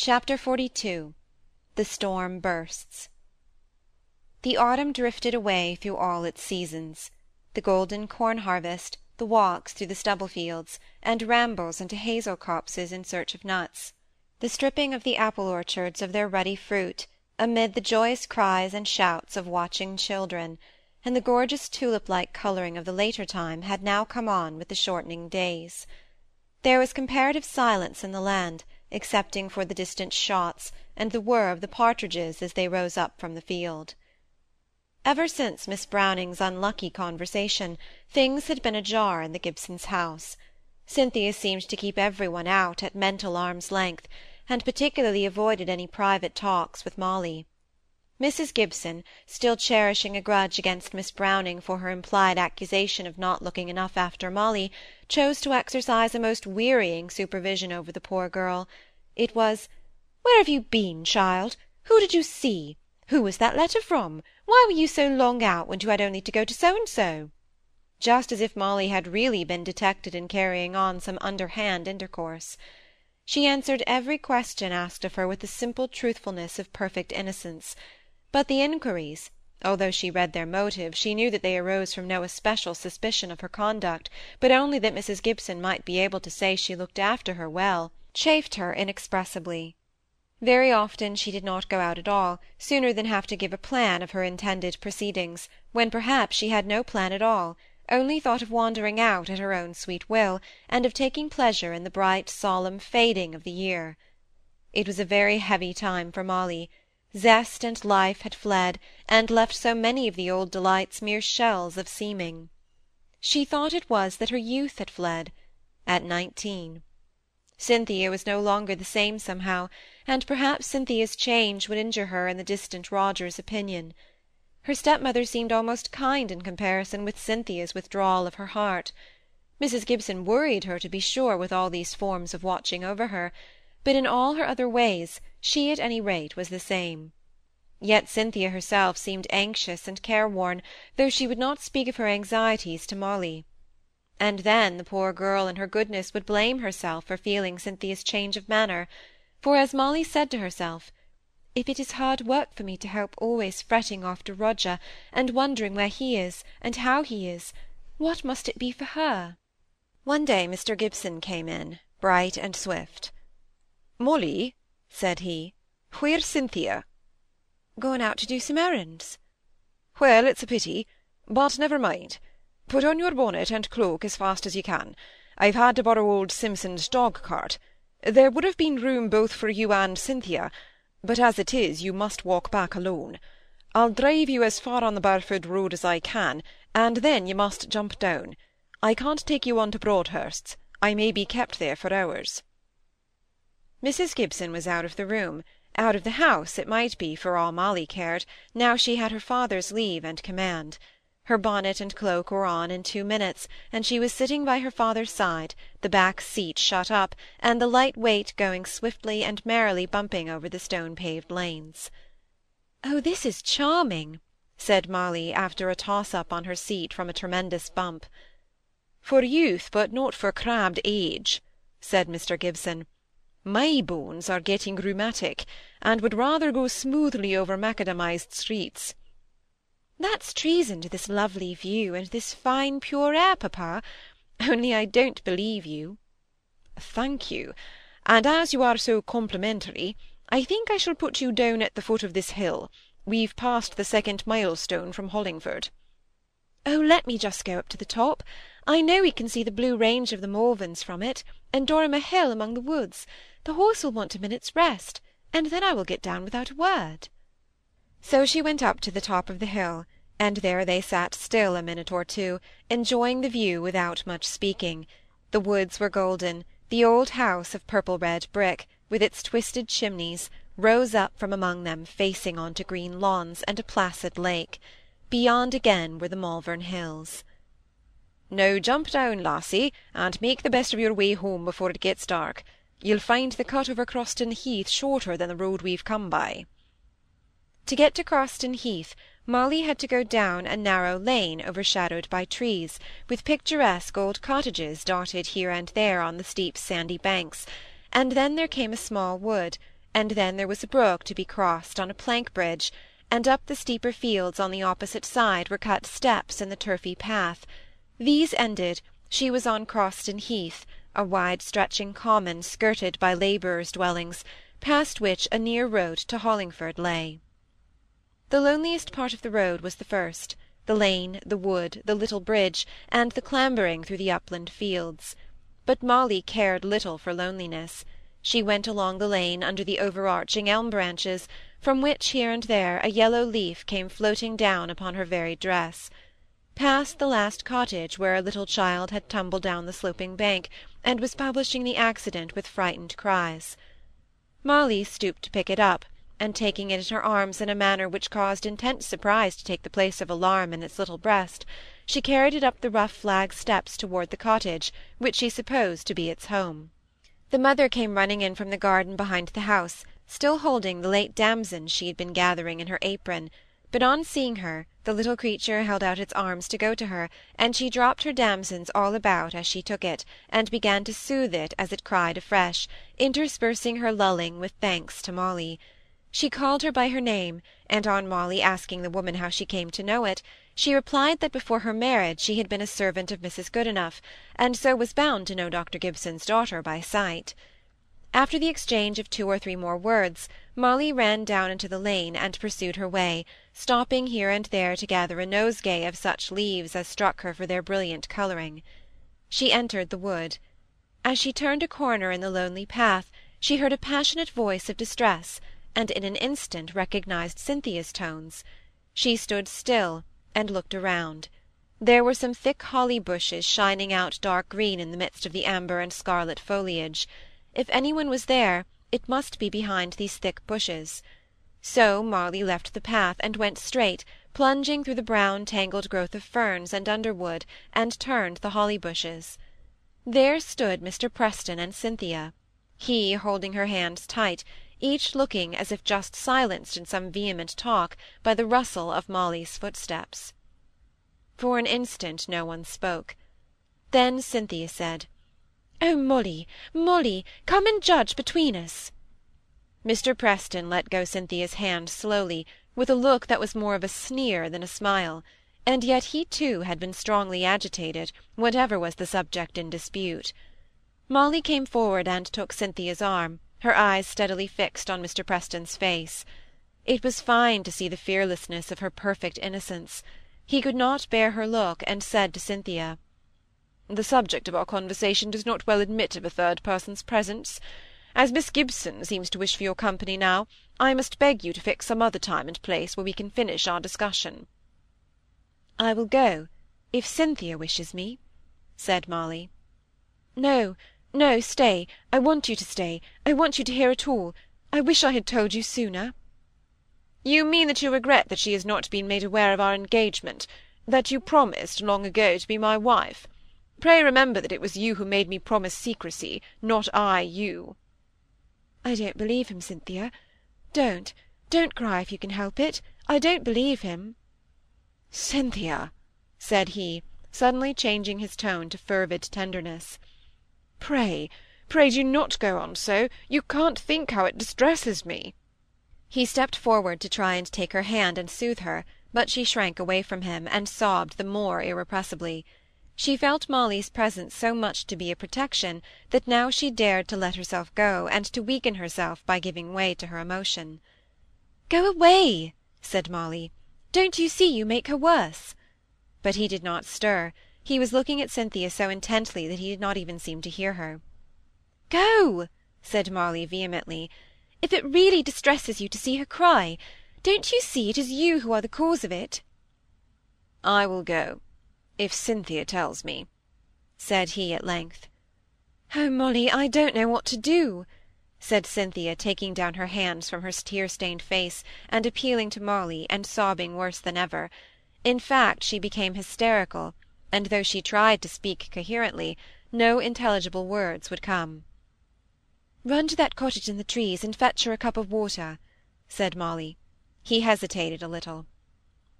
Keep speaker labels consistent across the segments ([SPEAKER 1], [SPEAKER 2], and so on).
[SPEAKER 1] Chapter XLII The Storm Bursts The autumn drifted away through all its seasons. The golden corn harvest, the walks through the stubble fields, and rambles into hazel copses in search of nuts; the stripping of the apple orchards of their ruddy fruit, amid the joyous cries and shouts of watching children, and the gorgeous tulip-like colouring of the later time had now come on with the shortening days. There was comparative silence in the land, excepting for the distant shots and the whir of the partridges as they rose up from the field. Ever since Miss Browning's unlucky conversation, things had been ajar in the Gibsons' house. Cynthia seemed to keep every one out at mental arm's length, and particularly avoided any private talks with Molly. Mrs. Gibson, still cherishing a grudge against Miss Browning for her implied accusation of not looking enough after Molly, chose to exercise a most wearying supervision over the poor girl. It was, "Where have you been, child? Who did you see? Who was that letter from? Why were you so long out, when you had only to go to so and so?" just as if Molly had really been detected in carrying on some underhand intercourse. She answered every question asked of her with the simple truthfulness of perfect innocence but the inquiries, although she read their motive, she knew that they arose from no especial suspicion of her conduct, but only that Mrs. Gibson might be able to say she looked after her well, chafed her inexpressibly. Very often she did not go out at all, sooner than have to give a plan of her intended proceedings, when perhaps she had no plan at all, only thought of wandering out at her own sweet will, and of taking pleasure in the bright solemn fading of the year. It was a very heavy time for Molly zest and life had fled, and left so many of the old delights mere shells of seeming. She thought it was that her youth had fled at nineteen. Cynthia was no longer the same somehow, and perhaps Cynthia's change would injure her in the distant Roger's opinion. Her stepmother seemed almost kind in comparison with Cynthia's withdrawal of her heart. Mrs. Gibson worried her, to be sure, with all these forms of watching over her, but in all her other ways she at any rate was the same. Yet Cynthia herself seemed anxious and careworn, though she would not speak of her anxieties to Molly. And then the poor girl in her goodness would blame herself for feeling Cynthia's change of manner; for, as Molly said to herself, "If it is hard work for me to help always fretting after Roger, and wondering where he is, and how he is, what must it be for her?" One day Mr. Gibson came in, bright and swift.
[SPEAKER 2] "Molly," said he, "where's Cynthia?"
[SPEAKER 1] "Gone out to do some errands."
[SPEAKER 2] "Well, it's a pity; but never mind. Put on your bonnet and cloak as fast as you can. I've had to borrow old Simpson's dog-cart. There would have been room both for you and Cynthia, but as it is, you must walk back alone. I'll drive you as far on the Barford road as I can, and then you must jump down. I can't take you on to Broadhurst's. I may be kept there for hours.
[SPEAKER 1] Mrs. Gibson was out of the room, out of the house, it might be, for all Molly cared, now she had her father's leave and command. Her bonnet and cloak were on in two minutes, and she was sitting by her father's side, the back seat shut up, and the light weight going swiftly and merrily bumping over the stone-paved lanes. "Oh, this is charming!" said Molly, after a toss-up on her seat from a tremendous bump.
[SPEAKER 2] "For youth, but not for crabbed age," said Mr. Gibson. My bones are getting rheumatic, and would rather go smoothly over macadamized streets.
[SPEAKER 1] That's treason to this lovely view, and this fine pure air, papa; only I don't believe you.
[SPEAKER 2] Thank you; and as you are so complimentary, I think I shall put you down at the foot of this hill. We've passed the second milestone from Hollingford.
[SPEAKER 1] Oh, let me just go up to the top. I know we can see the blue range of the Malverns from it, and Dorrimer Hill among the woods. The horse will want a minute's rest, and then I will get down without a word." So she went up to the top of the hill, and there they sat still a minute or two, enjoying the view without much speaking. The woods were golden; the old house of purple-red brick, with its twisted chimneys, rose up from among them facing on to green lawns and a placid lake. Beyond again were the Malvern Hills.
[SPEAKER 2] "Now jump down, lassie, and make the best of your way home before it gets dark. You'll find the cut over Croston Heath shorter than the road we've come by."
[SPEAKER 1] To get to Croston Heath, Molly had to go down a narrow lane overshadowed by trees, with picturesque old cottages dotted here and there on the steep sandy banks, and then there came a small wood, and then there was a brook to be crossed on a plank bridge, and up the steeper fields on the opposite side were cut steps in the turfy path. These ended, she was on Croston Heath, a wide-stretching common skirted by labourers' dwellings, past which a near road to Hollingford lay. The loneliest part of the road was the first, the lane, the wood, the little bridge, and the clambering through the upland fields. But Molly cared little for loneliness. She went along the lane under the overarching elm branches, from which here and there a yellow leaf came floating down upon her very dress past the last cottage where a little child had tumbled down the sloping bank, and was publishing the accident with frightened cries. Molly stooped to pick it up, and taking it in her arms in a manner which caused intense surprise to take the place of alarm in its little breast, she carried it up the rough flag steps toward the cottage, which she supposed to be its home. The mother came running in from the garden behind the house, still holding the late damsons she had been gathering in her apron, but on seeing her, the little creature held out its arms to go to her, and she dropped her damsons all about as she took it, and began to soothe it as it cried afresh, interspersing her lulling with thanks to Molly. She called her by her name, and on Molly asking the woman how she came to know it, she replied that before her marriage she had been a servant of Mrs. Goodenough, and so was bound to know Dr. Gibson's daughter by sight. After the exchange of two or three more words, Molly ran down into the lane and pursued her way, stopping here and there to gather a nosegay of such leaves as struck her for their brilliant colouring. She entered the wood. As she turned a corner in the lonely path, she heard a passionate voice of distress, and in an instant recognized Cynthia's tones. She stood still, and looked around. There were some thick holly bushes shining out dark green in the midst of the amber and scarlet foliage. If any one was there, it must be behind these thick bushes. So Molly left the path, and went straight, plunging through the brown tangled growth of ferns and underwood, and turned the holly bushes. There stood Mr. Preston and Cynthia, he holding her hands tight, each looking as if just silenced in some vehement talk by the rustle of Molly's footsteps. For an instant no one spoke. Then Cynthia said, "Oh, Molly, Molly, come and judge between us." Mr. Preston let go Cynthia's hand slowly, with a look that was more of a sneer than a smile, and yet he too had been strongly agitated, whatever was the subject in dispute. Molly came forward and took Cynthia's arm, her eyes steadily fixed on Mr. Preston's face. It was fine to see the fearlessness of her perfect innocence. He could not bear her look, and said to Cynthia, the subject of our conversation does not well admit of a third person's presence. As Miss Gibson seems to wish for your company now, I must beg you to fix some other time and place where we can finish our discussion." "I will go, if Cynthia wishes me," said Molly. "No, no, stay. I want you to stay. I want you to hear it all. I wish I had told you sooner." "You mean that you regret that she has not been made aware of our engagement, that you promised long ago to be my wife? Pray remember that it was you who made me promise secrecy, not I you." "I don't believe him, Cynthia. Don't, don't cry if you can help it. I don't believe him."
[SPEAKER 2] "Cynthia!" said he, suddenly changing his tone to fervid tenderness. "Pray, pray do not go on so. You can't think how it distresses me." He stepped forward to try and take her hand and soothe her, but she shrank away from him, and sobbed the more irrepressibly. She felt Molly's presence so much to be a protection, that now she dared to let herself go, and to weaken herself by giving way to her emotion. "Go away," said Molly. "Don't you see you make her worse?" But he did not stir. He was looking at Cynthia so intently that he did not even seem to hear her. "Go!" said Molly vehemently. "If it really distresses you to see her cry, don't you see it is you who are the cause of it?" "I will go if Cynthia tells me," said he at length.
[SPEAKER 1] "Oh, Molly, I don't know what to do," said Cynthia, taking down her hands from her tear-stained face, and appealing to Molly, and sobbing worse than ever. In fact, she became hysterical, and though she tried to speak coherently, no intelligible words would come. "Run to that cottage in the trees, and fetch her a cup of water," said Molly. He hesitated a little.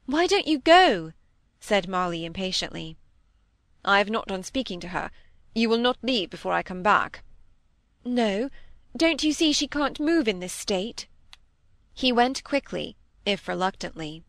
[SPEAKER 1] "Why don't you go?" said Molly impatiently.
[SPEAKER 2] "I have not done speaking to her. You will not leave before I come back?"
[SPEAKER 1] "No. Don't you see she can't move in this state? He went quickly, if reluctantly.